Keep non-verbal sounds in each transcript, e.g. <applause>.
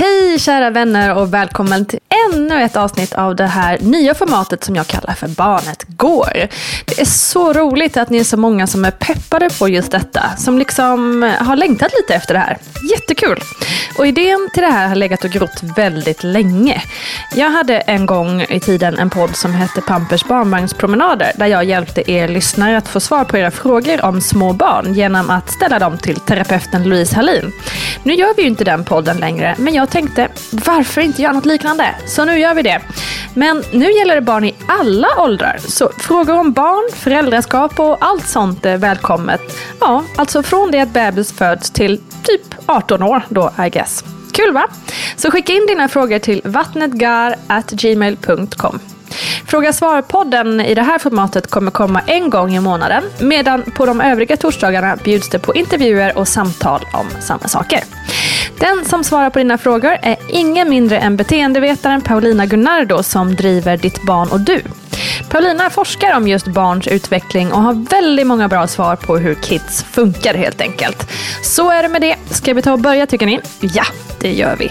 Hej kära vänner och välkommen till ännu ett avsnitt av det här nya formatet som jag kallar för Barnet Går. Det är så roligt att ni är så många som är peppade på just detta, som liksom har längtat lite efter det här. Jättekul! Och idén till det här har legat och grott väldigt länge. Jag hade en gång i tiden en podd som hette Pampers barnvagnspromenader där jag hjälpte er lyssnare att få svar på era frågor om små barn genom att ställa dem till terapeuten Louise Hallin. Nu gör vi ju inte den podden längre, men jag tänkte varför inte göra något liknande? Så nu gör vi det. Men nu gäller det barn i alla åldrar. Så frågor om barn, föräldraskap och allt sånt är välkommet. Ja, alltså från det att bebis föds till typ 18 år då, I guess. Kul va? Så skicka in dina frågor till vattnetgar.gmail.com. Fråga svar-podden i det här formatet kommer komma en gång i månaden medan på de övriga torsdagarna bjuds det på intervjuer och samtal om samma saker. Den som svarar på dina frågor är ingen mindre än beteendevetaren Paulina Gunnardo som driver Ditt barn och du. Paulina forskar om just barns utveckling och har väldigt många bra svar på hur kids funkar helt enkelt. Så är det med det. Ska vi ta och börja tycker ni? Ja, det gör vi.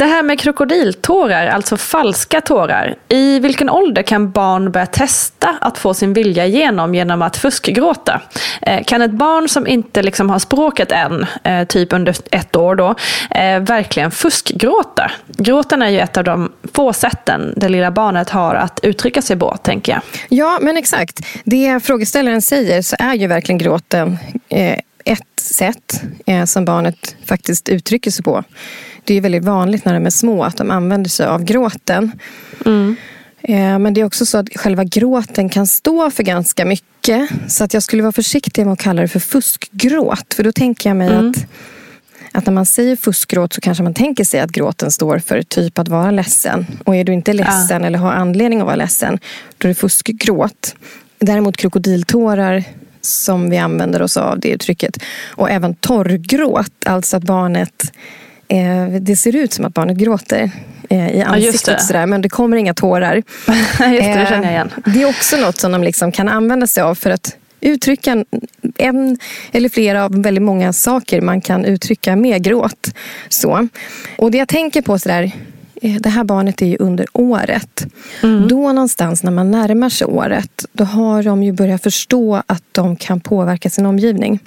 Det här med krokodiltårar, alltså falska tårar. I vilken ålder kan barn börja testa att få sin vilja igenom genom att fuskgråta? Eh, kan ett barn som inte liksom har språket än, eh, typ under ett år då, eh, verkligen fuskgråta? Gråten är ju ett av de få sätten det lilla barnet har att uttrycka sig på, tänker jag. Ja, men exakt. Det frågeställaren säger så är ju verkligen gråten ett sätt som barnet faktiskt uttrycker sig på. Det är väldigt vanligt när de är små att de använder sig av gråten. Eh, men det är också så att själva gråten kan stå för ganska mycket. Så att jag skulle vara försiktig med att kalla det för fuskgråt. För då tänker jag mig att att när man säger fuskgråt så kanske man tänker sig att gråten står för typ att vara ledsen. Och är du inte ledsen eller har anledning att vara ledsen, då är det fuskgråt. Däremot krokodiltårar som vi använder oss av det uttrycket. Och även torrgråt, alltså att barnet eh, det ser ut som att barnet gråter eh, i ansiktet det. sådär, men det kommer inga tårar. <laughs> Just det, det Eh, känner jag igen. Det är också något som de liksom kan använda sig av för att uttrycka en eller flera av väldigt många saker man kan uttrycka med gråt. Så. Och det jag tänker på sådär eh, det här barnet är ju under året. Mm. Då någonstans när man närmar sig året, då har de ju börjat förstå att de kan påverka sin omgivning.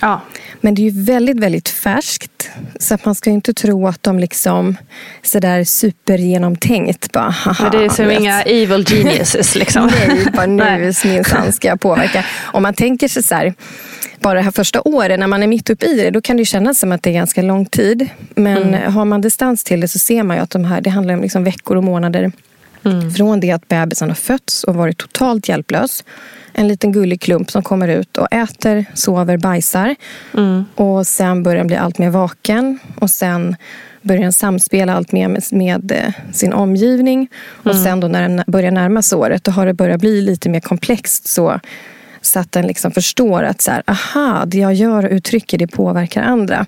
Ja. Men det är ju väldigt, väldigt färskt. Så att man ska inte tro att de liksom sådär supergenomtänkt bara Men det är som inga evil geniuses <laughs> liksom. Nej, bara nu minsann ska jag påverka. Om man tänker sig så här, bara det här första året när man är mitt uppe i det, då kan det kännas som att det är ganska lång tid. Men mm. har man distans till det så ser man ju att de här, det handlar om liksom veckor och månader. Mm. Från det att bebisen har fötts och varit totalt hjälplös en liten gullig klump som kommer ut och äter, sover, bajsar. Mm. Och sen börjar den bli allt mer vaken. Och sen börjar den samspela allt mer med, med eh, sin omgivning. Och mm. sen då när den börjar närma sig året, då har det börjat bli lite mer komplext. Så, så att den liksom förstår att så här, aha, det jag gör och uttrycker det påverkar andra.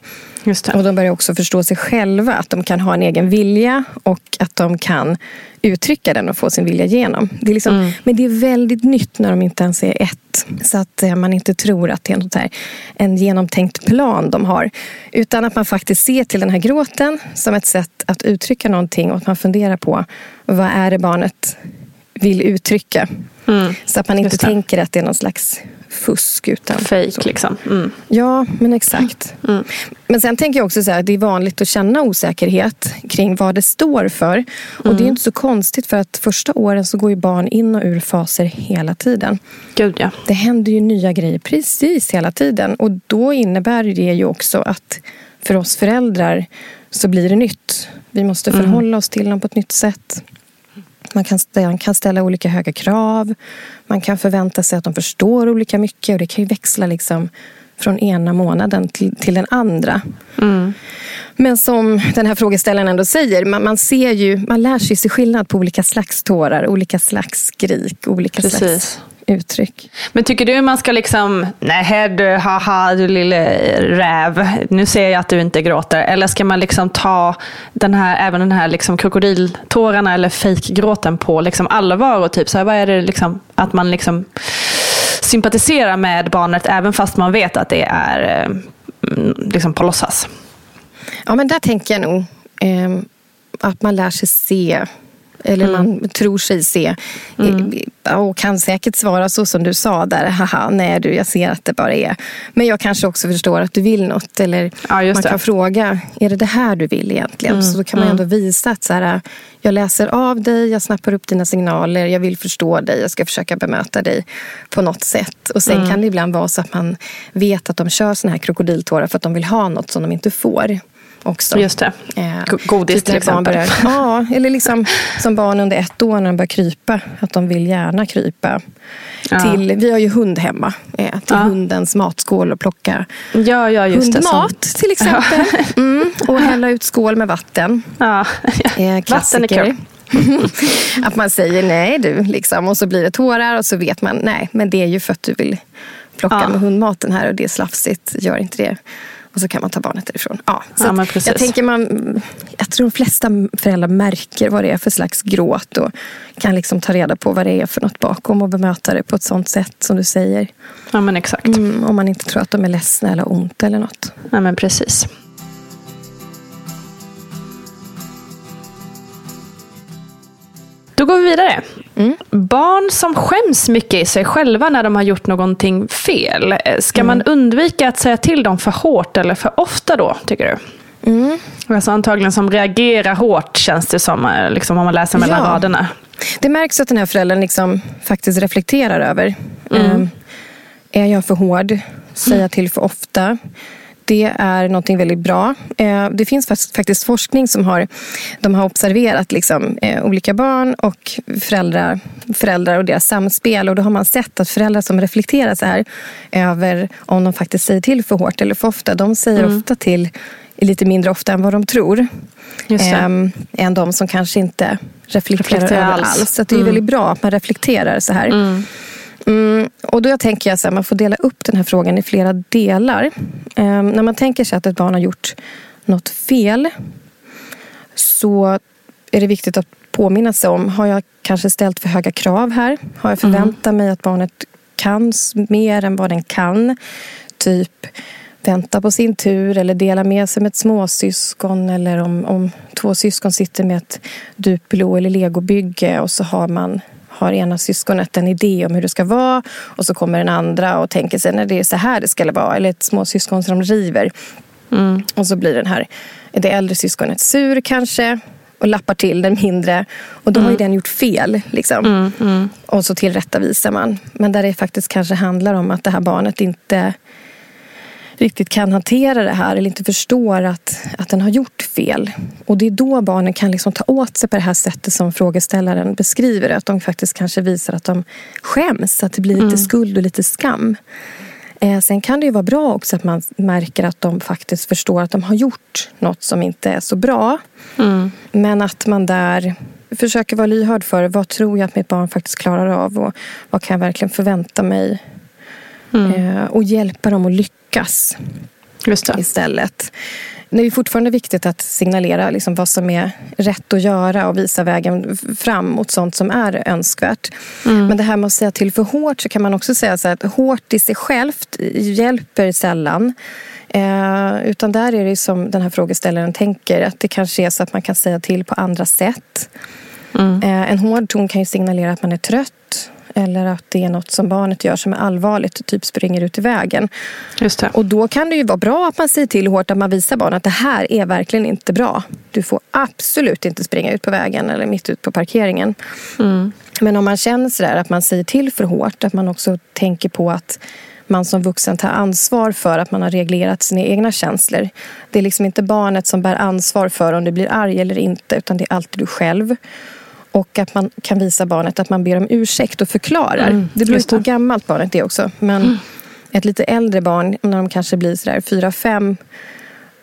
Och de börjar också förstå sig själva, att de kan ha en egen vilja och att de kan uttrycka den och få sin vilja igenom. Det är liksom, mm. Men det är väldigt nytt när de inte ens är ett. Så att eh, man inte tror att det är något här, en genomtänkt plan de har. Utan att man faktiskt ser till den här gråten som ett sätt att uttrycka någonting och att man funderar på vad är det barnet vill uttrycka. Mm. Så att man inte tänker att det är någon slags fusk. Utan Fake så. liksom. Mm. Ja, men exakt. Mm. Men sen tänker jag också så här, att det är vanligt att känna osäkerhet kring vad det står för. Och det är mm. inte så konstigt för att första åren så går ju barn in och ur faser hela tiden. Gud ja. Det händer ju nya grejer precis hela tiden. Och då innebär det ju också att för oss föräldrar så blir det nytt. Vi måste mm. förhålla oss till dem på ett nytt sätt. Man kan, ställa, kan ställa olika höga krav. Man kan förvänta sig att de förstår olika mycket och det kan ju växla liksom från ena månaden till, till den andra. Mm. Men som den här frågeställaren ändå säger, man, man, ser ju, man lär sig se skillnad på olika slags tårar, olika slags skrik, olika Precis. slags uttryck. Men tycker du man ska liksom, nej du, haha du lille räv, nu ser jag att du inte gråter. Eller ska man liksom ta den här, även den här liksom krokodiltårarna eller fejkgråten på liksom allvar och typ så här, vad är det liksom, att man liksom sympatisera med barnet även fast man vet att det är eh, mm, liksom på låtsas? Ja men där tänker jag nog eh, att man lär sig se eller mm. man tror sig se. Mm. Och kan säkert svara så som du sa där. Haha, nej du, jag ser att det bara är. Men jag kanske också förstår att du vill något. Eller ja, man kan fråga, är det det här du vill egentligen? Mm. Så då kan man mm. ändå visa att så här, jag läser av dig, jag snappar upp dina signaler, jag vill förstå dig, jag ska försöka bemöta dig på något sätt. Och sen mm. kan det ibland vara så att man vet att de kör såna här krokodiltårar för att de vill ha något som de inte får också. Just det. Eh, Godis typ till exempel. Börjar, <laughs> ja, eller liksom som barn under ett år när de börjar krypa. Att de vill gärna krypa. Ja. Till, vi har ju hund hemma. Eh, till ja. hundens matskål och plocka ja, ja, just hundmat det, till exempel. <laughs> Mm, och hälla ut skål med vatten. Ja. Eh, <laughs> vatten är kul. att man säger nej du, liksom, och så blir det tårar och så vet man nej, men det är ju för att du vill plocka med hundmaten här och det är slafsigt, gör inte det. Och så kan man ta barnet därifrån. Ja, så ja, jag, tänker man, jag tror de flesta föräldrar märker vad det är för slags gråt och kan liksom ta reda på vad det är för något bakom och bemöta det på ett sånt sätt som du säger. Ja men exakt. Mm, om man inte tror att de är ledsna eller ont eller något. Ja men precis. Då går vi vidare. Mm. Barn som skäms mycket i sig själva när de har gjort någonting fel. Ska mm. man undvika att säga till dem för hårt eller för ofta då, tycker du? Mm. Alltså antagligen som reagerar hårt känns det som, eh, liksom, om man läser mellan ja. raderna. Det märks att den här föräldern liksom faktiskt reflekterar över. Mm. Um, är jag för hård? Säga till för ofta? Det är någonting väldigt bra. Eh, det finns faktiskt forskning som har, de har observerat liksom, eh, olika barn och föräldrar, föräldrar och deras samspel. Och då har man sett att föräldrar som reflekterar så här över om de faktiskt säger till för hårt eller för ofta. De säger mm. ofta till lite mindre ofta än vad de tror. Ähm, än de som kanske inte reflekterar, reflekterar alls. alls. Så det är mm. väldigt bra att man reflekterar så här. Mm. Mm, och då tänker jag att man får dela upp den här frågan i flera delar. Eh, när man tänker sig att ett barn har gjort något fel så är det viktigt att påminna sig om, har jag kanske ställt för höga krav här? Har jag förväntat mm. mig att barnet kan mer än vad den kan. Typ vänta på sin tur eller dela med sig med ett småsyskon eller om, om två syskon sitter med ett Duplo eller legobygge och så har man har ena syskonet en idé om hur det ska vara och så kommer den andra och tänker sig när det är så här det ska vara eller ett småsyskon som river. Mm. Och så blir den här, det äldre syskonet sur kanske och lappar till den mindre. Och då mm. har ju den gjort fel. Liksom. Mm, mm. Och så tillrättavisar man. Men där det faktiskt kanske handlar om att det här barnet inte riktigt kan hantera det här eller inte förstår att, att den har gjort fel. Och det är då barnen kan liksom ta åt sig på det här sättet som frågeställaren beskriver. Att de faktiskt kanske visar att de skäms, att det blir lite mm. skuld och lite skam. Eh, sen kan det ju vara bra också att man märker att de faktiskt förstår att de har gjort något som inte är så bra. Mm. Men att man där försöker vara lyhörd för vad tror jag att mitt barn faktiskt klarar av och vad kan jag verkligen förvänta mig Mm. Eh, och hjälpa dem att lyckas istället. Det är fortfarande viktigt att signalera liksom vad som är rätt att göra och visa vägen fram mot sånt som är önskvärt. Mm. Men det här med att säga till för hårt så kan man också säga så att hårt i sig självt hjälper sällan. Eh, utan där är det som den här frågeställaren tänker att det kanske är så att man kan säga till på andra sätt. Mm. Eh, en hård ton kan ju signalera att man är trött eller att det är något som barnet gör som är allvarligt, typ springer ut i vägen. Just det. Och då kan det ju vara bra att man säger till hårt, att man visar barnet att det här är verkligen inte bra. Du får absolut inte springa ut på vägen eller mitt ut på parkeringen. Mm. Men om man känner sådär att man säger till för hårt, att man också tänker på att man som vuxen tar ansvar för att man har reglerat sina egna känslor. Det är liksom inte barnet som bär ansvar för om du blir arg eller inte, utan det är alltid du själv. Och att man kan visa barnet att man ber om ursäkt och förklarar. Mm, det beror på hur gammalt barnet är också. Men mm. ett lite äldre barn, när de kanske blir sådär fyra, fem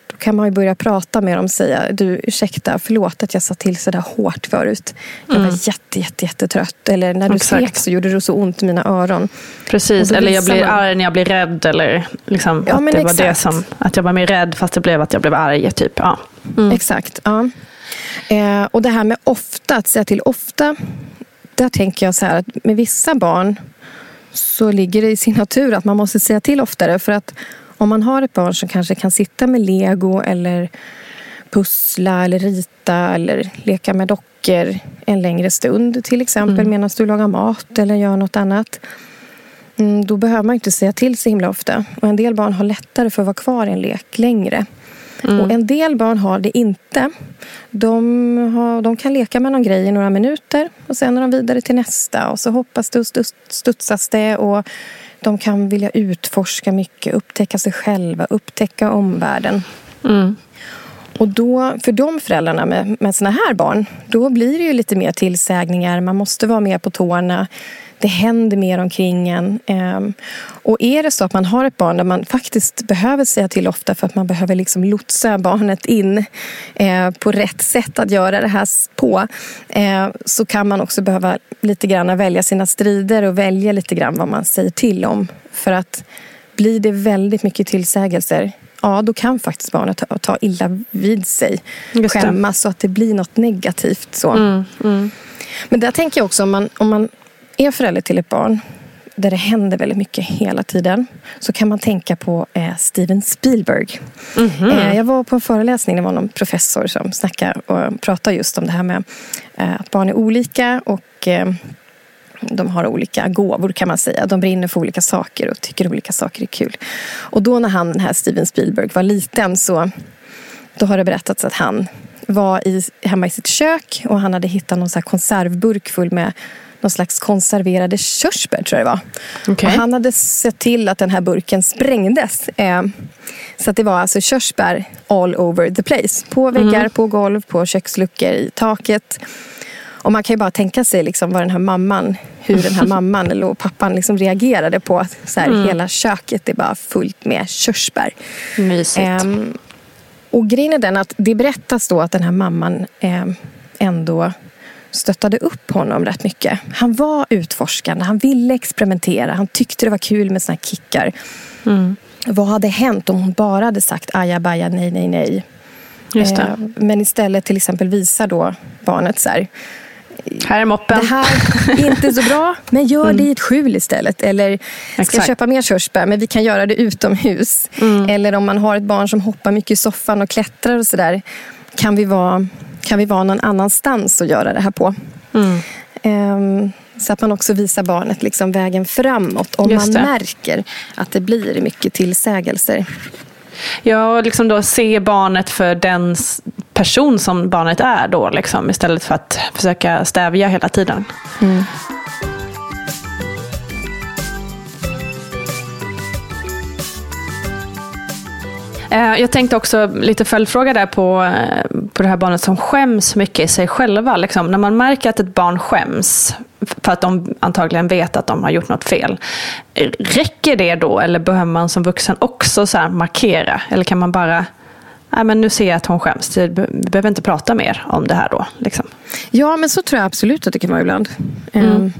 då kan man ju börja prata med dem och säga du ursäkta, förlåt att jag sa till sådär hårt förut. Jag var mm. jätte, jätte, jättetrött. Eller när du skrek så gjorde det så ont i mina öron. Precis, eller jag blir man... arg när jag blir rädd. Eller liksom ja, att det var det som, att jag var mer rädd fast det blev att jag blev arg. Typ. Ja. Mm. Exakt, ja. Eh, och det här med ofta, att säga till ofta. Där tänker jag så här att med vissa barn så ligger det i sin natur att man måste säga till oftare. För att om man har ett barn som kanske kan sitta med lego eller pussla eller rita eller leka med dockor en längre stund till exempel mm. medan du lagar mat eller gör något annat. Mm, då behöver man inte säga till så himla ofta. Och en del barn har lättare för att vara kvar i en lek längre. Mm. Och en del barn har det inte. De, har, de kan leka med någon grej i några minuter och sen är de vidare till nästa och så hoppas det och studsas det och de kan vilja utforska mycket, upptäcka sig själva, upptäcka omvärlden. Mm. Och då, för de föräldrarna med, med såna här barn, då blir det ju lite mer tillsägningar. Man måste vara mer på tårna det händer mer omkring en. Ehm, och är det så att man har ett barn där man faktiskt behöver säga till ofta för att man behöver liksom lotsa barnet in eh, på rätt sätt att göra det här på eh, så kan man också behöva lite grann välja sina strider och välja lite grann vad man säger till om. För att blir det väldigt mycket tillsägelser ja, då kan faktiskt barnet ta, ta illa vid sig. Skämmas så att det blir något negativt. Så. Mm, mm. Men där tänker jag också om man, om man är förälder till ett barn där det händer väldigt mycket hela tiden så kan man tänka på eh, Steven Spielberg. Mm -hmm. eh, jag var på en föreläsning, det var någon professor som snackade och pratade just om det här med eh, att barn är olika och eh, de har olika gåvor kan man säga. De brinner för olika saker och tycker olika saker är kul. Och då när han, den här Steven Spielberg var liten så då har det berättats att han var i, hemma i sitt kök och han hade hittat någon så konservburk full med någon slags konserverade körsbär tror jag det var. Okay. Och han hade sett till att den här burken sprängdes. Eh, så att det var alltså körsbär all over the place. På väggar, mm. på golv, på köksluckor, i taket. Och man kan ju bara tänka sig liksom vad den här mamman, hur den här <laughs> mamman eller pappan liksom reagerade på att så här, mm. hela köket är bara fullt med körsbär. Mysigt. Eh, och grejen är den att det berättas då att den här mamman eh, ändå stöttade upp honom rätt mycket. Han var utforskande, han ville experimentera, han tyckte det var kul med såna här kickar. Mm. Vad hade hänt om hon bara hade sagt ajabaja, nej, nej, nej? Eh, men istället till exempel visar då barnet så här, här är moppen. Det här är inte så bra, men gör mm. det i ett skjul istället. Eller ska Exakt. köpa mer körsbär, men vi kan göra det utomhus. Mm. Eller om man har ett barn som hoppar mycket i soffan och klättrar och sådär. Kan vi vara, kan vi vara någon annanstans och göra det här på? Mm. Um, så att man också visar barnet liksom vägen framåt om man märker att det blir mycket tillsägelser. Ja, liksom då se barnet för den person som barnet är då, liksom, istället för att försöka stävja hela tiden. Mm. Jag tänkte också lite följdfråga där på, eh, på det här barnet som skäms mycket i sig själva. Liksom, när man märker att ett barn skäms för att de antagligen vet att de har gjort något fel. Räcker det då eller behöver man som vuxen också så markera? Eller kan man bara Nej, men nu ser jag att hon skäms. Vi behöver inte prata mer om det här då. Liksom. Ja, men så tror jag absolut att det kan vara ibland. Mm.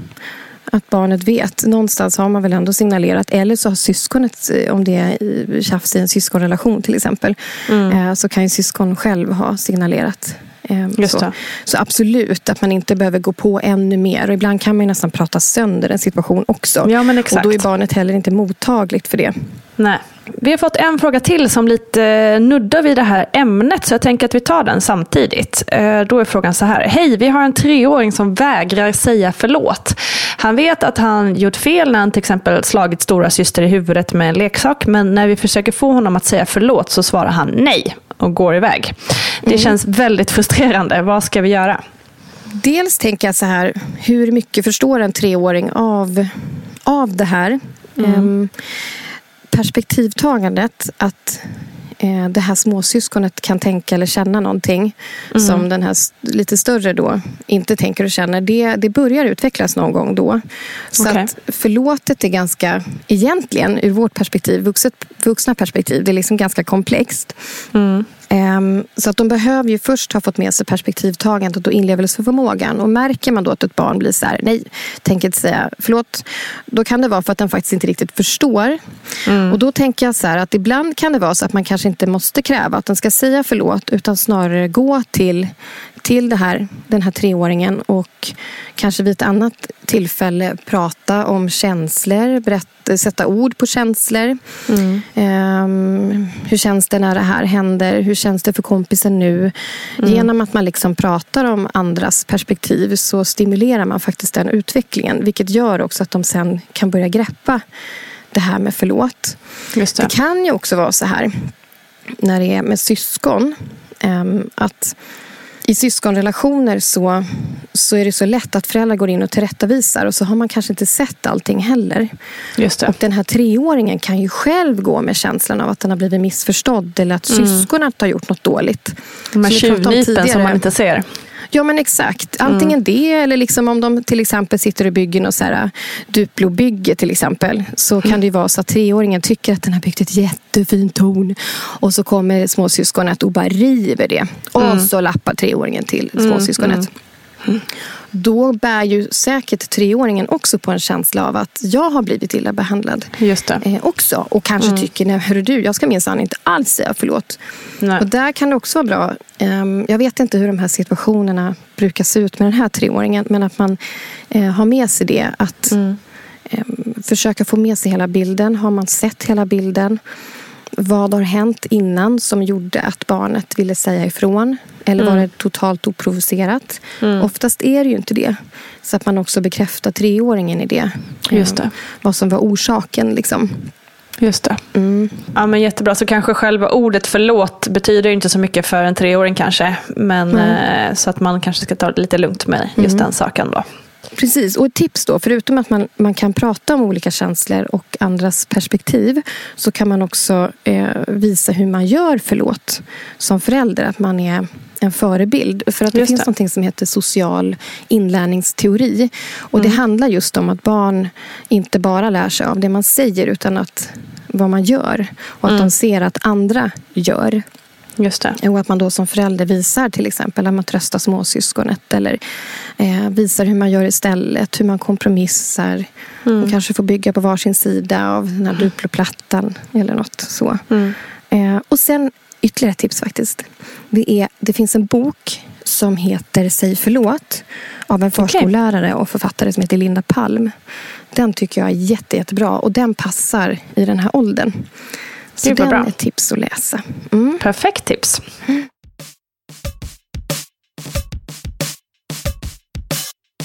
Att barnet vet. Någonstans har man väl ändå signalerat. Eller så har syskonet, eh, om det är tjafs i en syskonrelation till exempel. Mm. Uh, så kan ju syskon själv ha signalerat. Um, så. så. absolut, att man inte behöver gå på ännu mer. Och ibland kan man nästan prata sönder en situation också. Ja, men exakt. Och då är barnet heller inte mottagligt för det. Nej. Vi har fått en fråga till som lite nuddar vid det här ämnet, så jag tänker att vi tar den samtidigt. Eh, då är frågan så här. Hej, vi har en treåring som vägrar säga förlåt. Han vet att han gjort fel när han till exempel slagit stora syster i huvudet med en leksak, men när vi försöker få honom att säga förlåt så svarar han nej och går iväg. Det mm. känns väldigt frustrerande. Vad ska vi göra? Dels tänker jag så här, hur mycket förstår en treåring av, av det här? Mm. Um, perspektivtagandet att eh, det här småsyskonet kan tänka eller känna någonting mm. som den här lite större då inte tänker och känner. Det, det börjar utvecklas någon gång då. Så okay. att förlåtet är ganska, egentligen ur vårt perspektiv, vuxet, vuxna perspektiv, det är liksom ganska komplext. Mm. Ehm, så att de behöver ju först ha fått med sig perspektivtagandet och inlevelseförmågan. Och märker man då att ett barn blir så här, nej, tänker inte säga förlåt. Då kan det vara för att den faktiskt inte riktigt förstår. Mm. Och då tänker jag så här att ibland kan det vara så att man kanske inte måste kräva att den ska säga förlåt. Utan snarare gå till, till det här, den här treåringen och kanske vid ett annat tillfälle prata om känslor, berätta, sätta ord på känslor. Mm. Um, hur känns det när det här händer? Hur känns det för kompisen nu? Mm. Genom att man liksom pratar om andras perspektiv så stimulerar man faktiskt den utvecklingen. Vilket gör också att de sen kan börja greppa det här med förlåt. Det. det. kan ju också vara så här när det är med syskon. Um, att i syskonrelationer så, så är det så lätt att föräldrar går in och tillrättavisar och så har man kanske inte sett allting heller. Just det. Och den här treåringen kan ju själv gå med känslan av att den har blivit missförstådd eller att mm. syskonet har gjort något dåligt. De här tjuvnypen som man inte ser. Ja men exakt. Antingen mm. det eller liksom om de till exempel sitter och bygger något så här äh, Duplo-bygge till exempel. Så mm. kan det ju vara så att treåringen tycker att den har byggt ett jättefint torn. Och så kommer småsyskonet och bara river det. Mm. Och så lappar treåringen till mm, småsyskonet. Mm. Då bär ju säkert treåringen också på en känsla av att jag har blivit illa behandlad. Just det. Eh, också. Och kanske mm. tycker, nej hörru du, jag ska minsann inte alls säga förlåt. Nej. Och där kan det också vara bra. Eh, jag vet inte hur de här situationerna brukar se ut med den här treåringen. Men att man eh, har med sig det. Att mm. Ehm, försöka få med sig hela bilden. Har man sett hela bilden? Vad har hänt innan som gjorde att barnet ville säga ifrån? Eller var mm. det totalt oprovocerat? Mm. Oftast är det ju inte det. Så att man också bekräftar treåringen i det. Just det. Vad som var orsaken. Liksom. Just det. Mm. Ja, men jättebra. Så kanske själva ordet förlåt betyder inte så mycket för en treåring kanske. Men, mm. Så att man kanske ska ta det lite lugnt med just mm. den saken då. Precis, och ett tips då, förutom att man, man kan prata om olika känslor och andras perspektiv så kan man också eh, visa hur man gör förlåt som förälder. Att man är en förebild. För att det just finns det. något som heter social inlärningsteori. Och mm. det handlar just om att barn inte bara lär sig av det man säger utan att vad man gör. Och att mm. de ser att andra gör. Just det. Och att man då som förälder visar till exempel att man tröstar småsyskonet eller eh, visar hur man gör istället, hur man kompromissar. Mm. Och kanske får bygga på varsin sida av den här duploplattan eller något så. Mm. Eh, och sen ytterligare ett tips faktiskt. Det, är, det finns en bok som heter Säg förlåt av en förskollärare och författare som heter Linda Palm. Den tycker jag är jätte, jättebra och den passar i den här åldern. Så den bra. är ett tips att läsa. Mm. Perfekt tips.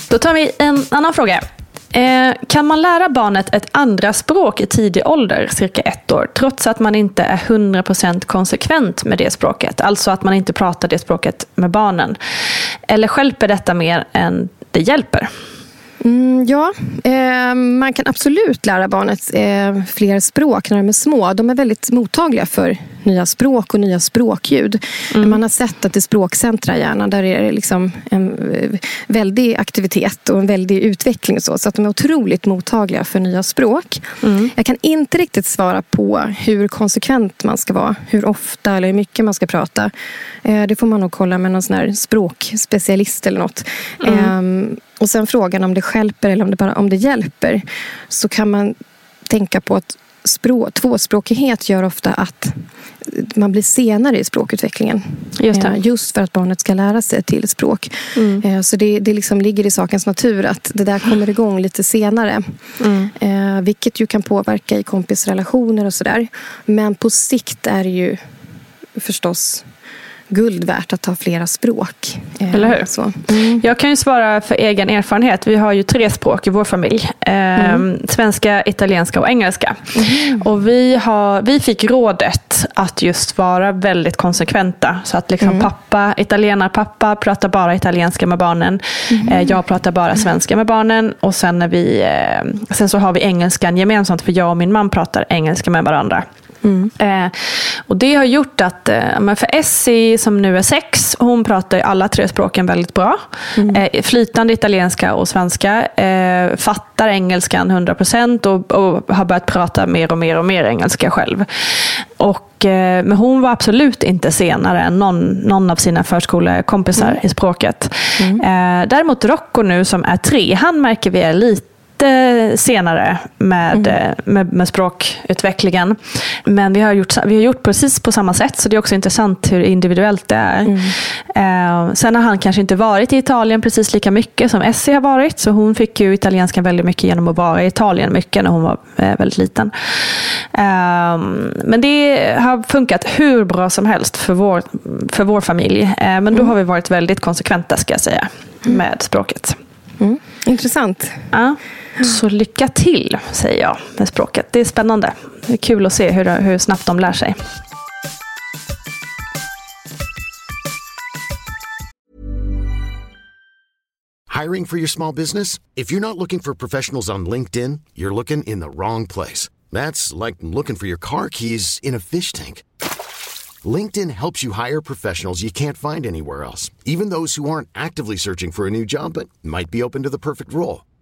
Då tar vi en annan fråga. Eh, kan man lära barnet ett andra språk i tidig ålder, cirka ett år, trots att man inte är 100% konsekvent med det språket? Alltså att man inte pratar det språket med barnen. Eller hjälper detta mer än det hjälper? Mm, ja, eh, man kan absolut lära barnet eh, fler språk när de är små. De är väldigt mottagliga för nya språk och nya språkljud. Man har sett att i språkcentra i hjärnan där är det liksom en eh, väldig aktivitet och en väldig utveckling. Så, så att de är otroligt mottagliga för nya språk. Jag kan inte riktigt svara på hur konsekvent man ska vara. Hur ofta eller hur mycket man ska prata. Eh, det får man nog kolla med någon sån språkspecialist eller något. Ehm, och sen frågan om det hjälper eller om det bara om det hjälper. Så kan man tänka på att språk, tvåspråkighet gör ofta att man blir senare i språkutvecklingen. Just det. Eh, Just för att barnet ska lära sig ett till språk. Eh, Så det, det liksom ligger i sakens natur att det där kommer igång lite senare. Eh, vilket ju kan påverka i kompisrelationer och sådär. Men på sikt är det ju förstås guld värt att ha flera språk. Eh, Eller hur? Så. Jag kan ju svara för egen erfarenhet. Vi har ju tre språk i vår familj. Eh, Svenska, italienska och engelska. Och vi, har, vi fick rådet att just vara väldigt konsekventa. Så att liksom pappa, italienarpappa pratar bara italienska med barnen. Eh, jag pratar bara svenska med barnen. Och sen, när vi, eh, sen så har vi engelskan gemensamt. För jag och min man pratar engelska med varandra. Eh, och det har gjort att, eh, men för Essie som nu är sex, hon pratar alla tre språken väldigt bra. Eh, flytande italienska och svenska. Eh, fattar engelskan 100% och, och har börjat prata mer och mer och mer engelska själv. Och, eh, men hon var absolut inte senare än någon, någon av sina förskolekompisar i språket. Eh, däremot Rocco nu som är tre, han märker vi är lite senare med, eh, med, med språkutvecklingen. Men vi har, gjort, vi har gjort precis på samma sätt, så det är också intressant hur individuellt det är. Eh, sen har han kanske inte varit i Italien precis lika mycket som Essie har varit, så hon fick ju italienskan väldigt mycket genom att vara i Italien mycket när hon var eh, väldigt liten. Eh, men det har funkat hur bra som helst för vår, för vår familj. Eh, men då har vi varit väldigt konsekventa ska jag säga, med språket. Mm. Intressant. Ja. Så lycka till, säger jag med språket. Det är spännande. Det är kul att se hur, hur snabbt de lär sig. Hiring for your small business? If you're not looking for professionals on LinkedIn, you're looking in the wrong place. That's like looking for your car keys in a fish tank. LinkedIn helps you hire professionals you can't find anywhere else, even those who aren't actively searching for a new job but might be open to the perfect role.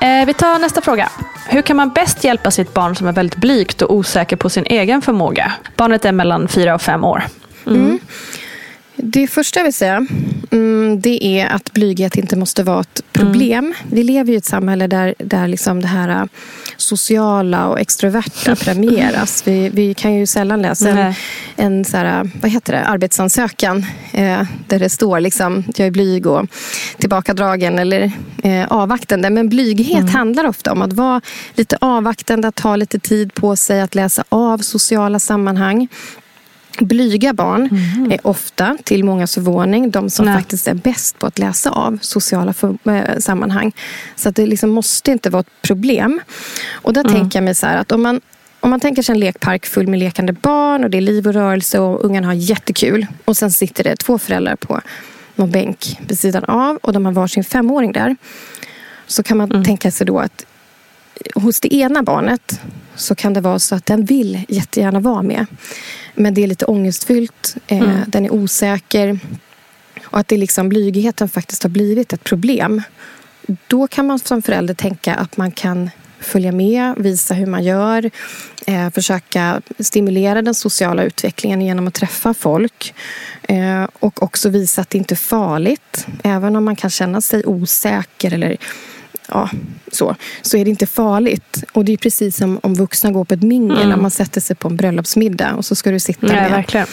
Eh, vi tar nästa fråga. Hur kan man bäst hjälpa sitt barn som är väldigt blygt och osäker på sin egen förmåga? Barnet är mellan fyra och fem år. Mm. Det första jag vill säga mm, det är att blyghet inte måste vara ett problem. Vi lever i ett samhälle där, där liksom det här äh, sociala och extroverta <laughs> premieras. Vi, vi kan ju sällan läsa en, en så här, vad heter det, arbetsansökan eh, där det står liksom, jag är blyg och tillbakadragen eller eh, avvaktande. Men blyghet handlar ofta om att vara lite avvaktande, att ta lite tid på sig att läsa av sociala sammanhang. Blyga barn är ofta, till många förvåning, de som Nej. faktiskt är bäst på att läsa av sociala för, eh, sammanhang. Så det liksom måste inte vara ett problem. Och där tänker jag mig så här att om man, om man tänker sig en lekpark full med lekande barn och det är liv och rörelse och ungarna har jättekul. Och sen sitter det två föräldrar på någon bänk vid sidan av och de har varsin femåring där. Så kan man tänka sig då att hos det ena barnet så kan det vara så att den vill jättegärna vara med. Men det är lite ångestfyllt, eh, den är osäker och att det liksom blygheten faktiskt har blivit ett problem. Då kan man som förälder tänka att man kan följa med, visa hur man gör, eh, försöka stimulera den sociala utvecklingen genom att träffa folk eh, och också visa att det inte är farligt. Även om man kan känna sig osäker eller ja, så, så är det inte farligt. Och det är precis som om vuxna går på ett mingel när man sätter sig på en bröllopsmiddag och så ska du sitta Nej, med verkligen.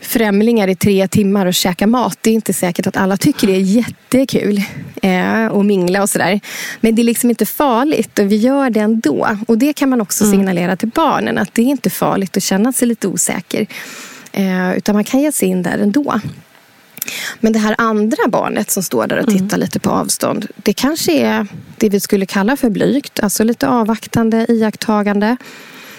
främlingar i tre timmar och käka mat. Det är inte säkert att alla tycker det är jättekul eh, och mingla och sådär. Men det är liksom inte farligt och vi gör det ändå. Och det kan man också signalera till barnen att det är inte farligt att känna sig lite osäker. Eh, utan man kan ge sig in där ändå. Men det här andra barnet som står där och tittar lite på avstånd. Det kanske är det vi skulle kalla för blygt. Alltså lite avvaktande, iakttagande.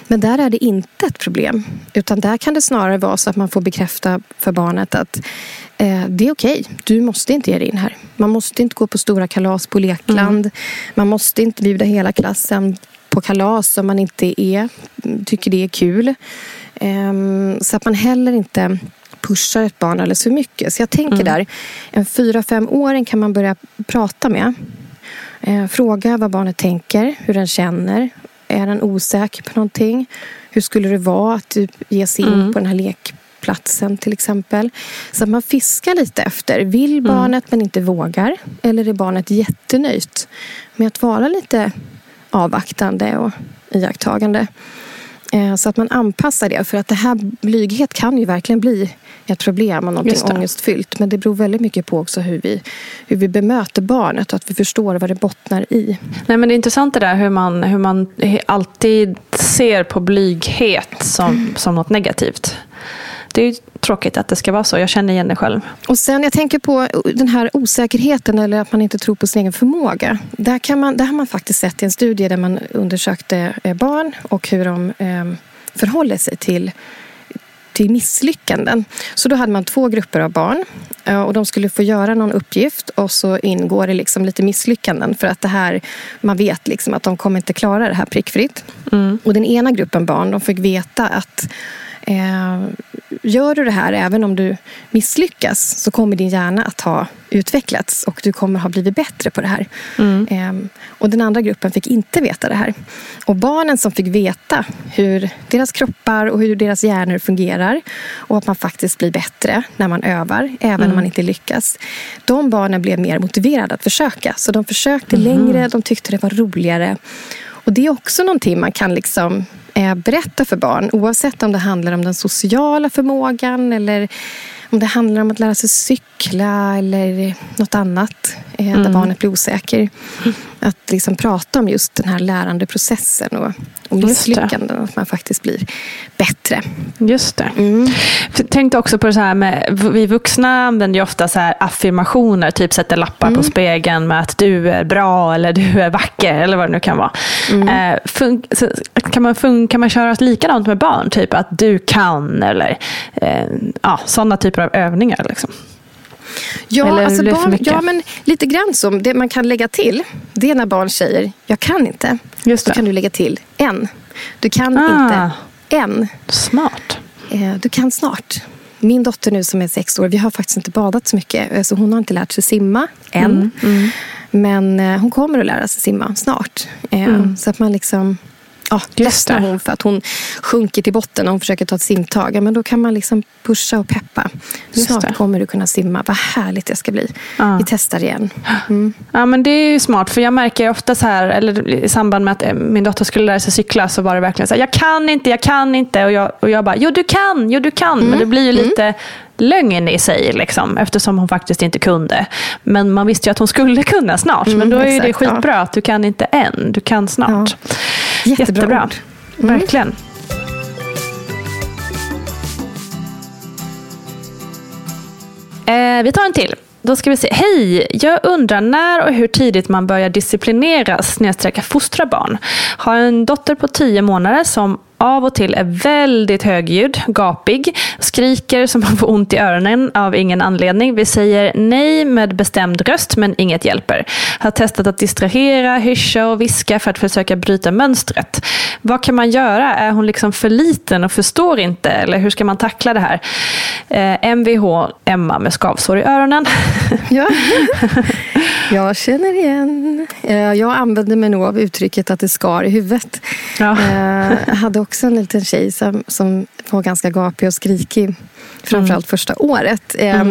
Men där är det inte ett problem. Utan där kan det snarare vara så att man får bekräfta för barnet att eh, det är okej. Du måste inte ge dig in här. Man måste inte gå på stora kalas på lekland. Man måste inte bjuda hela klassen på kalas om man inte är, tycker det är kul. Ehm, så att man heller inte pushar ett barn alldeles för mycket. Så jag tänker där, en fyra femåring kan man börja prata med. Eh, fråga vad barnet tänker, hur den känner. Är den osäker på någonting? Hur skulle det vara att typ, ge sig in på den här lekplatsen till exempel? Så att man fiskar lite efter. Vill barnet men inte vågar? Eller är barnet jättenöjt med att vara lite avvaktande och iakttagande? Eh, Så att man anpassar det. För att det här blyghet kan ju verkligen bli ett problem och någonting det. ångestfyllt. Men det beror väldigt mycket på också hur vi, hur vi bemöter barnet och att vi förstår vad det bottnar i. Nej, men det är intressant det där hur man, hur man alltid ser på blyghet som, som något negativt. Det är tråkigt att det ska vara så. Jag känner igen det själv. Och sen jag tänker på den här osäkerheten eller att man inte tror på sin egen förmåga. Där, kan man, där har man faktiskt sett i en studie där man undersökte eh, barn och hur de eh, förhåller sig till till misslyckanden. Så då hade man två grupper av barn eh, och de skulle få göra någon uppgift och så ingår det liksom lite misslyckanden för att det här, man vet liksom att de kommer inte klara det här prickfritt. Och den ena gruppen barn de fick veta att Eh, gör du det här, även om du misslyckas, så kommer din hjärna att ha utvecklats och du kommer ha blivit bättre på det här. Mm. Eh, och den andra gruppen fick inte veta det här. Och barnen som fick veta hur deras kroppar och hur deras hjärnor fungerar och att man faktiskt blir bättre när man övar, även Mm. om man inte lyckas. De barnen blev mer motiverade att försöka. Så de försökte Mhm. längre, de tyckte det var roligare. Och det är också någonting man kan liksom eh, berätta för barn oavsett om det handlar om den sociala förmågan eller om det handlar om att lära sig cykla eller något annat eh, där Mm. barnet blir osäker. Att liksom prata om just den här lärandeprocessen och, och misslyckanden. Att man faktiskt blir bättre. Just det. Mm. Tänkte också på det så här med, vi vuxna använder ju ofta så här affirmationer, typ sätter lappar Mm. på spegeln med att du är bra eller du är vacker eller vad det nu kan vara. Mm. Eh, kan, man fun- kan man köra likadant med barn? Typ att du kan eller eh, ja, sådana typer av övningar. Liksom. Ja, Eller alltså barn, ja, men lite grann så. Det man kan lägga till, det är när barn säger jag kan inte. Just Då det. kan du lägga till en. Du kan Ah. inte än. Smart. Eh, Du kan snart. Min dotter nu som är sex år, vi har faktiskt inte badat så mycket. eh, Så hon har inte lärt sig simma än. Mm, Men eh, hon kommer att lära sig simma snart. Mm. Så att man liksom... Ja, ledsnar hon för att hon sjunker till botten när hon försöker ta ett simtag. Ja, Men då kan man liksom pusha och peppa. Just Snart det. kommer du kunna simma. Vad härligt det ska bli. Ja. Vi testar igen. Mm. Ja, men det är ju smart, för jag märker ofta så här, eller i samband med att eh, min dotter skulle lära sig cykla, så var det verkligen så här, jag kan inte, jag kan inte. Och jag, och jag bara, jo du kan, jo du kan. Men det blir ju lite lögn i sig, liksom, eftersom hon faktiskt inte kunde. Men man visste ju att hon skulle kunna snart. men då är ju det exakt, ja. skitbra att du kan inte än, du kan snart. Jättebra ord. Verkligen. Eh, vi tar en till. Då ska vi se. Hej! Jag undrar när och hur tidigt man börjar disciplinera snedstrecka fostra barn. Har en dotter på tio månader som av och till är väldigt högljudd, gapig, skriker som man får ont i öronen av ingen anledning. Vi säger nej med bestämd röst men inget hjälper. Har testat att distrahera, hyscha och viska för att försöka bryta mönstret. Vad kan man göra? Är hon liksom för liten och förstår inte? Eller hur ska man tackla det här? Eh, Mvh Emma med skavsår i öronen. Ja. <laughs> Jag känner igen. Eh, Jag använder mig nog av uttrycket att det skar i huvudet. Ja. Eh, Jag hade också en liten tjej som, som var ganska gapig och skrikig. Framförallt första året. Eh,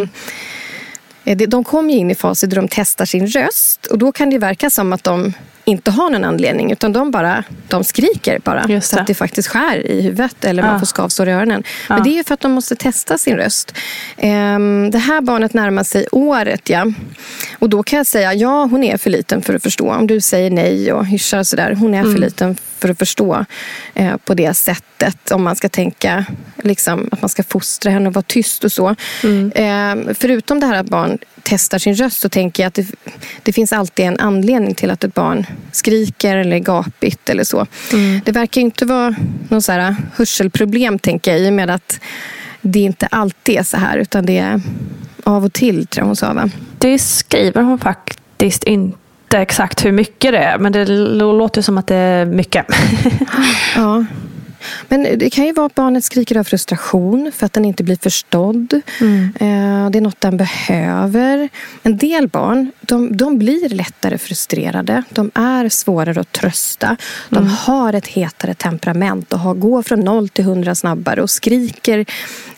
eh, det- De ju in i faser där de testar sin röst. Och då kan det verka som att de inte har någon anledning. Utan de bara de skriker bara. Så att det faktiskt skär i huvudet. Eller man Ja. får skavsår i öronen. Men Ja. det är för att de måste testa sin röst. Ehm, Det här barnet närmar sig året. Ja. Och då kan jag säga, ja hon är för liten för att förstå. Om du säger nej och hyschar och sådär. Hon är för liten för att förstå eh, på det sättet. Om man ska tänka liksom, att man ska fostra henne och vara tyst och så. Ehm, förutom det här att barn testar sin röst så tänker jag att det, det finns alltid en anledning till att ett barn skriker eller är gapigt eller så. Det verkar inte vara någon så här hörselproblem tänker jag i och med att det inte alltid är så här utan det är av och till tror jag hon sa va? Det skriver hon faktiskt inte exakt hur mycket det är, men det låter som att det är mycket. Ja. Men det kan ju vara att barnet skriker av frustration för att den inte blir förstådd. Eh, Det är något den behöver. En del barn de, de blir lättare frustrerade. De är svårare att trösta. De har ett hetare temperament och har, går från noll till hundra snabbare och skriker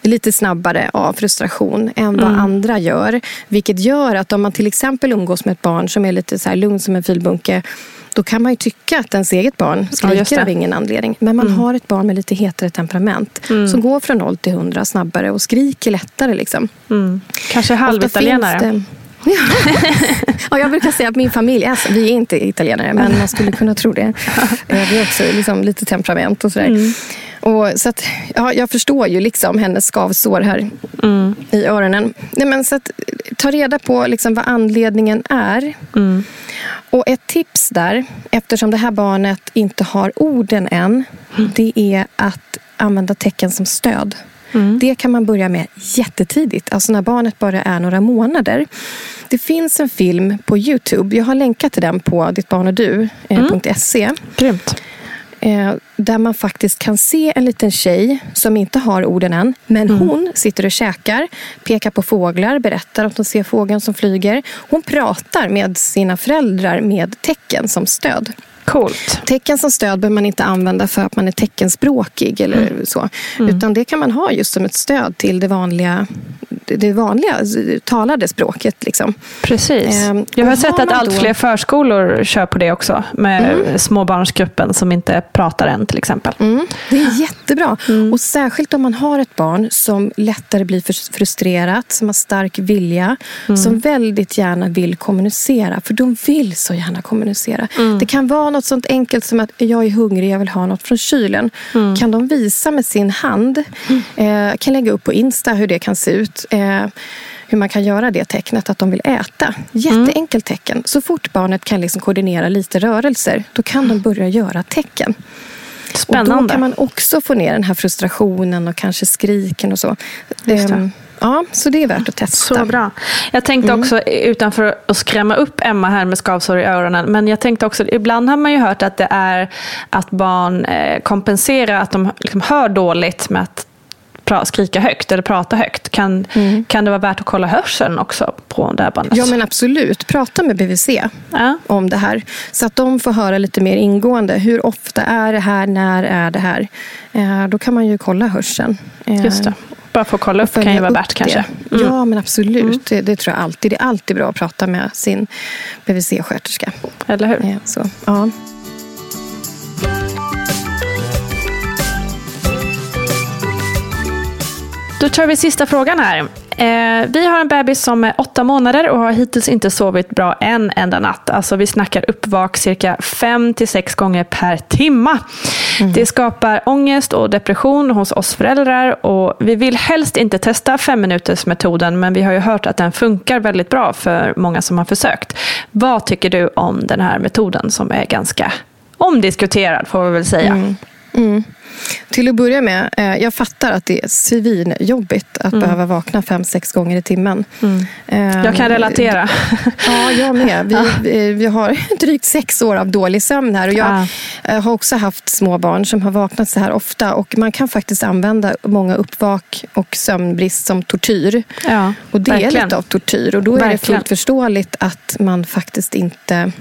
lite snabbare av frustration än vad andra gör. Vilket gör att om man till exempel umgås med ett barn som är lite så lugn som en filbunke då kan man ju tycka att ens eget barn Ja, skriker det. av ingen anledning. Men man har ett barn med lite hetare temperament som går från noll till hundra snabbare och skriker lättare. Liksom. Mm. Kanske halvitalienare. Ja. <laughs> ja, jag brukar säga att min familj, alltså, vi är inte italienare, men man skulle kunna tro det. <laughs> Eh, Vi har också liksom, lite temperament och sådär. Och, så att, ja, jag förstår ju liksom hennes skavsår här i öronen. Nej, men, så att, ta reda på liksom, vad anledningen är. Och ett tips där, eftersom det här barnet inte har orden än, det är att använda tecken som stöd. Det kan man börja med jättetidigt, alltså när barnet bara är några månader. Det finns en film på Youtube, jag har länkat till den på dittbarnodu.se. Grymt. eh, där man faktiskt kan se en liten tjej som inte har orden än. Men Mm. hon sitter och käkar, pekar på fåglar, berättar att hon ser fågeln som flyger. Hon pratar med sina föräldrar med tecken som stöd. Coolt. Tecken som stöd behöver man inte använda för att man är teckenspråkig eller Mm. så. Utan det kan man ha just som ett stöd till det vanliga, det vanliga talade språket. Liksom. Precis. Ehm, Jag har sett har att allt då- fler förskolor kör på det också. Med småbarnsgruppen som inte pratar än till exempel. Mm, det är jättebra. Och särskilt om man har ett barn som lättare blir frus- frustrerat, som har stark vilja, som väldigt gärna vill kommunicera. För de vill så gärna kommunicera. Det kan vara något sånt enkelt som att jag är hungrig, jag vill ha något från kylen. Kan de visa med sin hand, eh, kan lägga upp på Insta hur det kan se ut. Eh, hur man kan göra det tecknet att de vill äta. Jätteenkelt tecken. Så fort barnet kan liksom koordinera lite rörelser, då kan de börja göra tecken. Och då Spännande. kan man också få ner den här frustrationen och kanske skriken och så. Ehm, Ja, så det är värt att testa. Så bra. Jag tänkte också, utanför att skrämma upp Emma här med skavsår i öronen, men jag tänkte också, ibland har man ju hört att det är att barn eh, kompenserar att de liksom hör dåligt med att skrika högt eller prata högt. Kan, kan det vara värt att kolla hörseln också på det här barnet? Ja, men absolut. Prata med BVC Ja. om det här. Så att de får höra lite mer ingående. Hur ofta är det här? När är det här? Eh, då kan man ju kolla hörseln. Eh, Just det. Bara för att kolla upp kan ju vara värt kanske. Mm. Ja, men absolut. Det, det tror jag alltid. Det är alltid bra att prata med sin BVC-sköterska. Eller hur? Eh, så, ja. Då tar vi sista frågan här. Eh, vi har en bebis som är åtta månader och har hittills inte sovit bra en enda natt. Alltså vi snackar uppvak cirka fem till sex gånger per timma. Det skapar ångest och depression hos oss föräldrar och vi vill helst inte testa fem minuters metoden men vi har ju hört att den funkar väldigt bra för många som har försökt. Vad tycker du om den här metoden som är ganska omdiskuterad får vi väl säga. Mm. Till att börja med, eh, jag fattar att det är svinjobbigt att behöva vakna fem, sex gånger i timmen. Eh, Mm. Jag kan relatera. <laughs> Ja, jag med. Vi, vi, vi har <laughs> drygt sex år av dålig sömn här. Och jag Ja. eh, har också haft små barn som har vaknat så här ofta. Och man kan faktiskt använda många uppvak och sömnbrist som tortyr. Ja, Och det är verkligen. lite av tortyr. Och då är det Verkligen. fullt förståeligt att man faktiskt inte...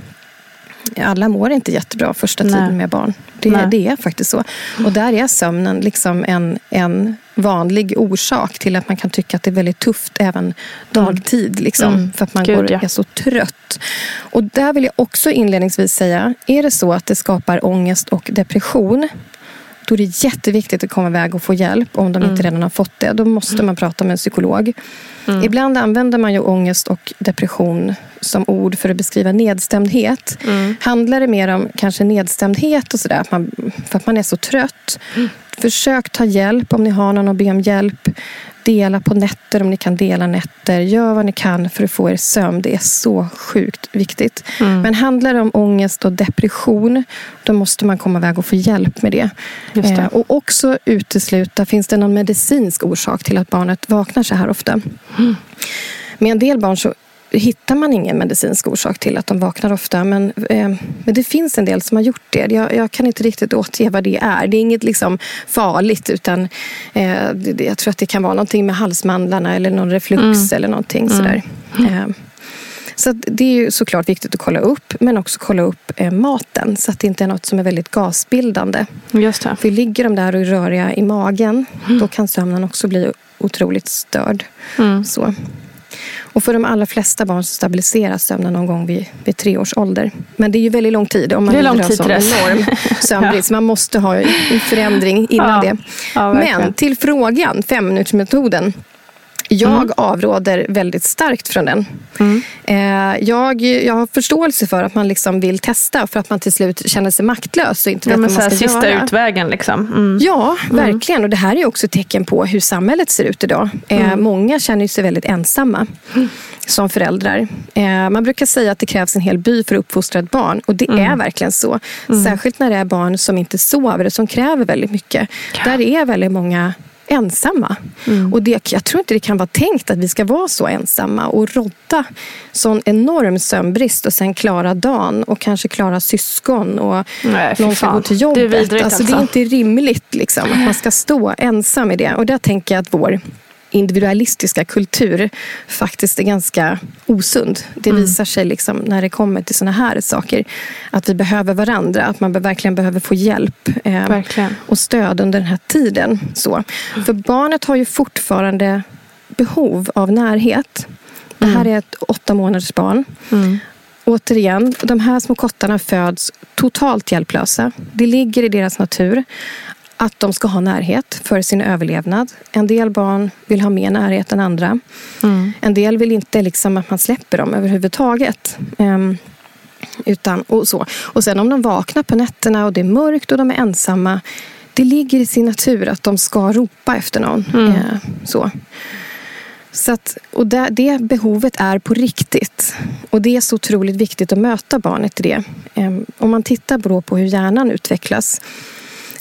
Alla mår inte jättebra första Nej. tiden med barn. Det, Nej. det är faktiskt så. Och där är sömnen liksom en, en vanlig orsak till att man kan tycka att det är väldigt tufft även dagtid. Liksom, Mm. För att man Gud, går, ja. är så trött. Och där vill jag också inledningsvis säga, är det så att det skapar ångest och depression då är det jätteviktigt att komma iväg och få hjälp om de inte redan har fått det. Då måste man prata med en psykolog. Ibland använder man ju ångest och depression som ord för att beskriva nedstämdhet. Handlar det mer om kanske nedstämdhet och sådär, för att man är så trött. Försök ta hjälp om ni har någon att be om hjälp. Dela på nätter om ni kan dela nätter. Gör vad ni kan för att få er sömn. Det är så sjukt viktigt. Men handlar det om ångest och depression, då måste man komma iväg och få hjälp med det. Det. Eh, och också utesluta, finns det någon medicinsk orsak till att barnet vaknar så här ofta? Med en del barn så hittar man ingen medicinsk orsak till att de vaknar ofta. Men, eh, men det finns en del som har gjort det. Jag, jag kan inte riktigt återge vad det är. Det är inget liksom farligt utan eh, det, jag tror att det kan vara någonting med halsmandlarna eller någon reflux eller någonting sådär. Eh, så det är ju såklart viktigt att kolla upp, men också kolla upp eh, maten så att det inte är något som är väldigt gasbildande. Just det. För ligger de där och är röriga i magen, då kan sömnen också bli otroligt störd. Mm. Så. Och för de allra flesta barn så stabiliseras sömnen någon gång vid, vid tre års ålder. Men det är ju väldigt lång tid om man lider av sån dess. enorm <laughs> sömnbrist. Man måste ha en förändring innan Ja. det. Ja. Men till frågan, femminutersmetoden. Jag Mm. avråder väldigt starkt från den. Eh, jag, jag har förståelse för att man liksom vill testa för att man till slut känner sig maktlös och inte Ja, vet men vad man ska sista göra. utvägen liksom. Mm. Ja, verkligen. Och det här är också ett tecken på hur samhället ser ut idag. Eh, Mm. många känner sig väldigt ensamma som föräldrar. Eh, man brukar säga att det krävs en hel by för att uppfostra ett barn. Och det Mm. är verkligen så. Särskilt när det är barn som inte sover och som kräver väldigt mycket. Där är väldigt många ensamma. Mm. Och det, jag tror inte det kan vara tänkt att vi ska vara så ensamma och rodda sån enorm sömnbrist och sen klara dagen och kanske klara syskon och Nej, någon ska gå till Det är jobbet. vidrigt alltså, Det är alltså. inte rimligt liksom, att man ska stå ensam i det. Och där tänker jag att vår individualistiska kultur faktiskt är ganska osund. Det Mm. visar sig liksom när det kommer till såna här saker att vi behöver varandra, att man verkligen behöver få hjälp eh, och stöd under den här tiden. Så. För barnet har ju fortfarande behov av närhet. Det här är ett åtta månaders barn. Mm. Återigen, de här små kottarna föds totalt hjälplösa. Det ligger i deras natur att de ska ha närhet för sin överlevnad. En del barn vill ha mer närhet än andra. Mm. En del vill inte liksom att man släpper dem överhuvudtaget. Ehm, utan, och, så. och sen om de vaknar på nätterna och det är mörkt och de är ensamma. Det ligger i sin natur att de ska ropa efter någon. Mm. Eh, så. Så att, och det, det behovet är på riktigt. Och det är så otroligt viktigt att möta barnet i det. Ehm, om man tittar på hur hjärnan utvecklas.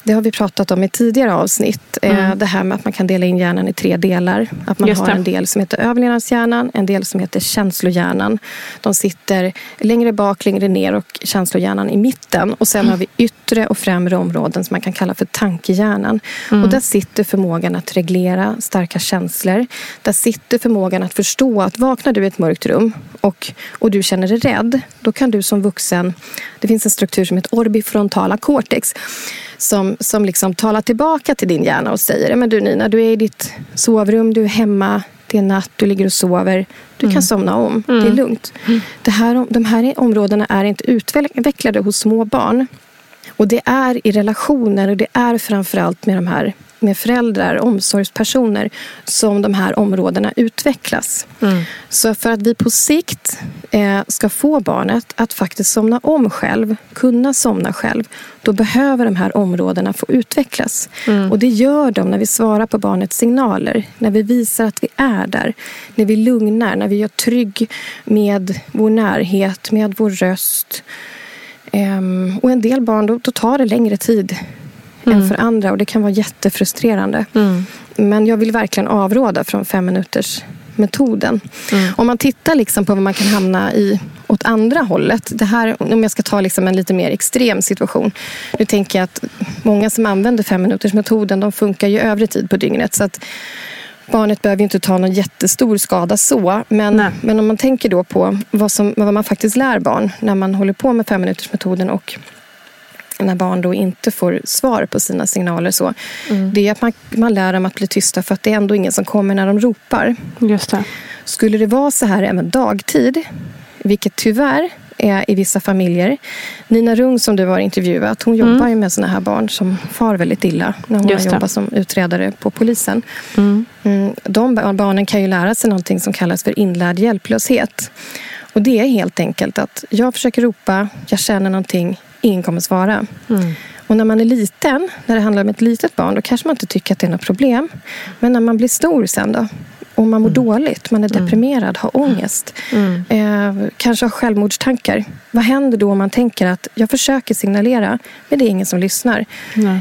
Det har vi pratat om i tidigare avsnitt. Eh, Mm. Det här med att man kan dela in hjärnan i tre delar. Att man har en del som heter överlevnadshjärnan, en del som heter känslohjärnan. De sitter längre bak, längre ner och känslohjärnan i mitten. Och sen har vi yttre och främre områden som man kan kalla för tankehjärnan. Mm. Och där sitter förmågan att reglera starka känslor. Där sitter förmågan att förstå att vaknar du i ett mörkt rum och, och du känner dig rädd, då kan du som vuxen... Det finns en struktur som heter orbifrontala cortex som, som liksom talar tillbaka till din hjärna och säger men du Nina, du är i ditt sovrum, du är hemma, det är natt, du ligger och sover. Du kan somna om, det är lugnt. Det här, de här områdena är inte utvecklade hos små barn. Och det är i relationer och det är framförallt med de här med föräldrar, omsorgspersoner som de här områdena utvecklas. Så för att vi på sikt eh, ska få barnet att faktiskt somna om själv, kunna somna själv, då behöver de här områdena få utvecklas. Och det gör de när vi svarar på barnets signaler, när vi visar att vi är där, när vi lugnar, när vi gör trygg med vår närhet, med vår röst. Ehm, och en del barn, då, då tar det längre tid än för andra och det kan vara jättefrustrerande. Men jag vill verkligen avråda från fem minuters metoden. Om man tittar liksom på vad man kan hamna i åt andra hållet. Det här, om jag ska ta liksom en lite mer extrem situation. Nu tänker jag att många som använder fem minuters metoden de funkar ju övrig tid på dygnet. Så att barnet behöver inte ta någon jättestor skada så. Men, men om man tänker då på vad, som, vad man faktiskt lär barn när man håller på med fem minuters metoden och när barn då inte får svar på sina signaler. Så, Det är att man, man lär dem att bli tysta för att det är ändå ingen som kommer när de ropar. Just det. Skulle det vara så här även dagtid, vilket tyvärr är i vissa familjer. Nina Rung som du har intervjuat, hon jobbar ju med såna här barn som far väldigt illa när hon Just har det. jobbat som utredare på polisen. Mm, de bar- barnen kan ju lära sig någonting som kallas för inlärd hjälplöshet. Och det är helt enkelt att jag försöker ropa, jag känner någonting, ingen kommer svara. Och när man är liten, när det handlar om ett litet barn, då kanske man inte tycker att det är något problem. Men när man blir stor sen då? Och man mår dåligt, man är deprimerad, har ångest. Eh, kanske har självmordstankar. Vad händer då om man tänker att jag försöker signalera, men det är ingen som lyssnar.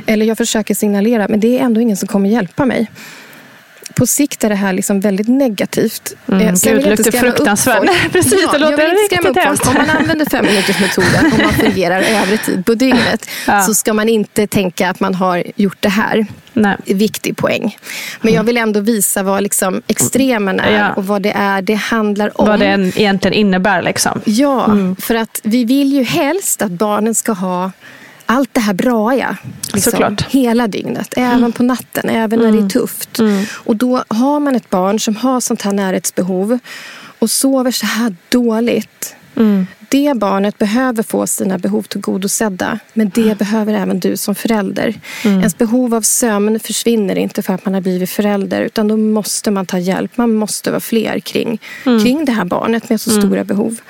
Eller jag försöker signalera, men det är ändå ingen som kommer hjälpa mig. På sikt är det här liksom väldigt negativt. Mm, Eh, sen gud, jag luktar fruktansvärt. precis, det jag låter vill inte skrämma upp folk. Om man använder femminutersmetoden och man fungerar övrig tid på dygnet <laughs> Ja. så ska man inte tänka att man har gjort det här. Nej. Viktig poäng. Men jag vill ändå visa vad liksom extremen är Ja. och vad det är det handlar om. Vad det egentligen innebär. Liksom. Ja, för att vi vill ju helst att barnen ska ha allt det här braiga. Liksom, Såklart. hela dygnet, även på natten, även när det är tufft. Och då har man ett barn som har sånt här närhetsbehov och sover så här dåligt. Det barnet behöver få sina behov tillgodosedda. Men det behöver även du som förälder. Ens behov av sömn försvinner inte för att man har blivit förälder. Utan då måste man ta hjälp. Man måste vara fler kring, kring det här barnet med så stora behov.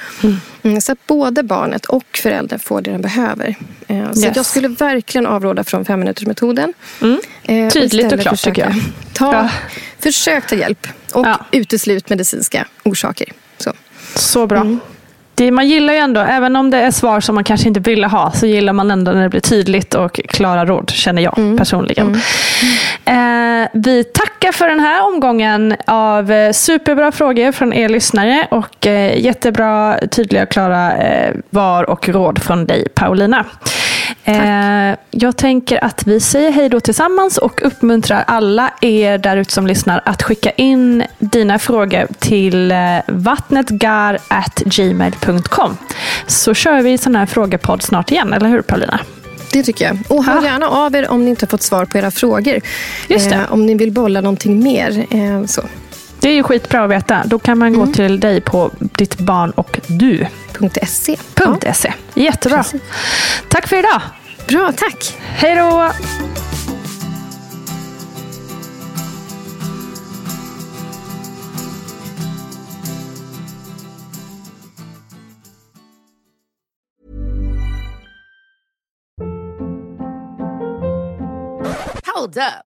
Mm, så att både barnet och föräldern får det den behöver. Eh, Så Yes. jag skulle verkligen avråda från femminutersmetoden. Eh, och Tydligt och istället klart, tycker jag. Ta, Ja. Försök ta hjälp och Ja. uteslut medicinska orsaker. Så. Så bra. Det, man gillar ju ändå, även om det är svar som man kanske inte ville ha, så gillar man ändå när det blir tydligt och klara råd, känner jag Mm. personligen. Eh, vi tackar för den här omgången av eh, superbra frågor från er lyssnare och eh, jättebra, tydliga och klara eh, var och råd från dig, Paulina. Eh, jag tänker att vi säger hej då tillsammans och uppmuntrar alla er där ute som lyssnar att skicka in dina frågor till eh, vattnetgar.gmail.com så kör vi sån här frågepodd snart igen, eller hur Paulina? Det tycker jag. Och hör gärna av er om ni inte har fått svar på era frågor. Just. Eh, om ni vill bolla någonting mer. Eh, så. Det är ju skitbra att veta. Då kan man gå till dig på ditt barn och du. .se. .se. Jättebra. Precis. Tack för idag. Bra, tack. Hej då. Hold up.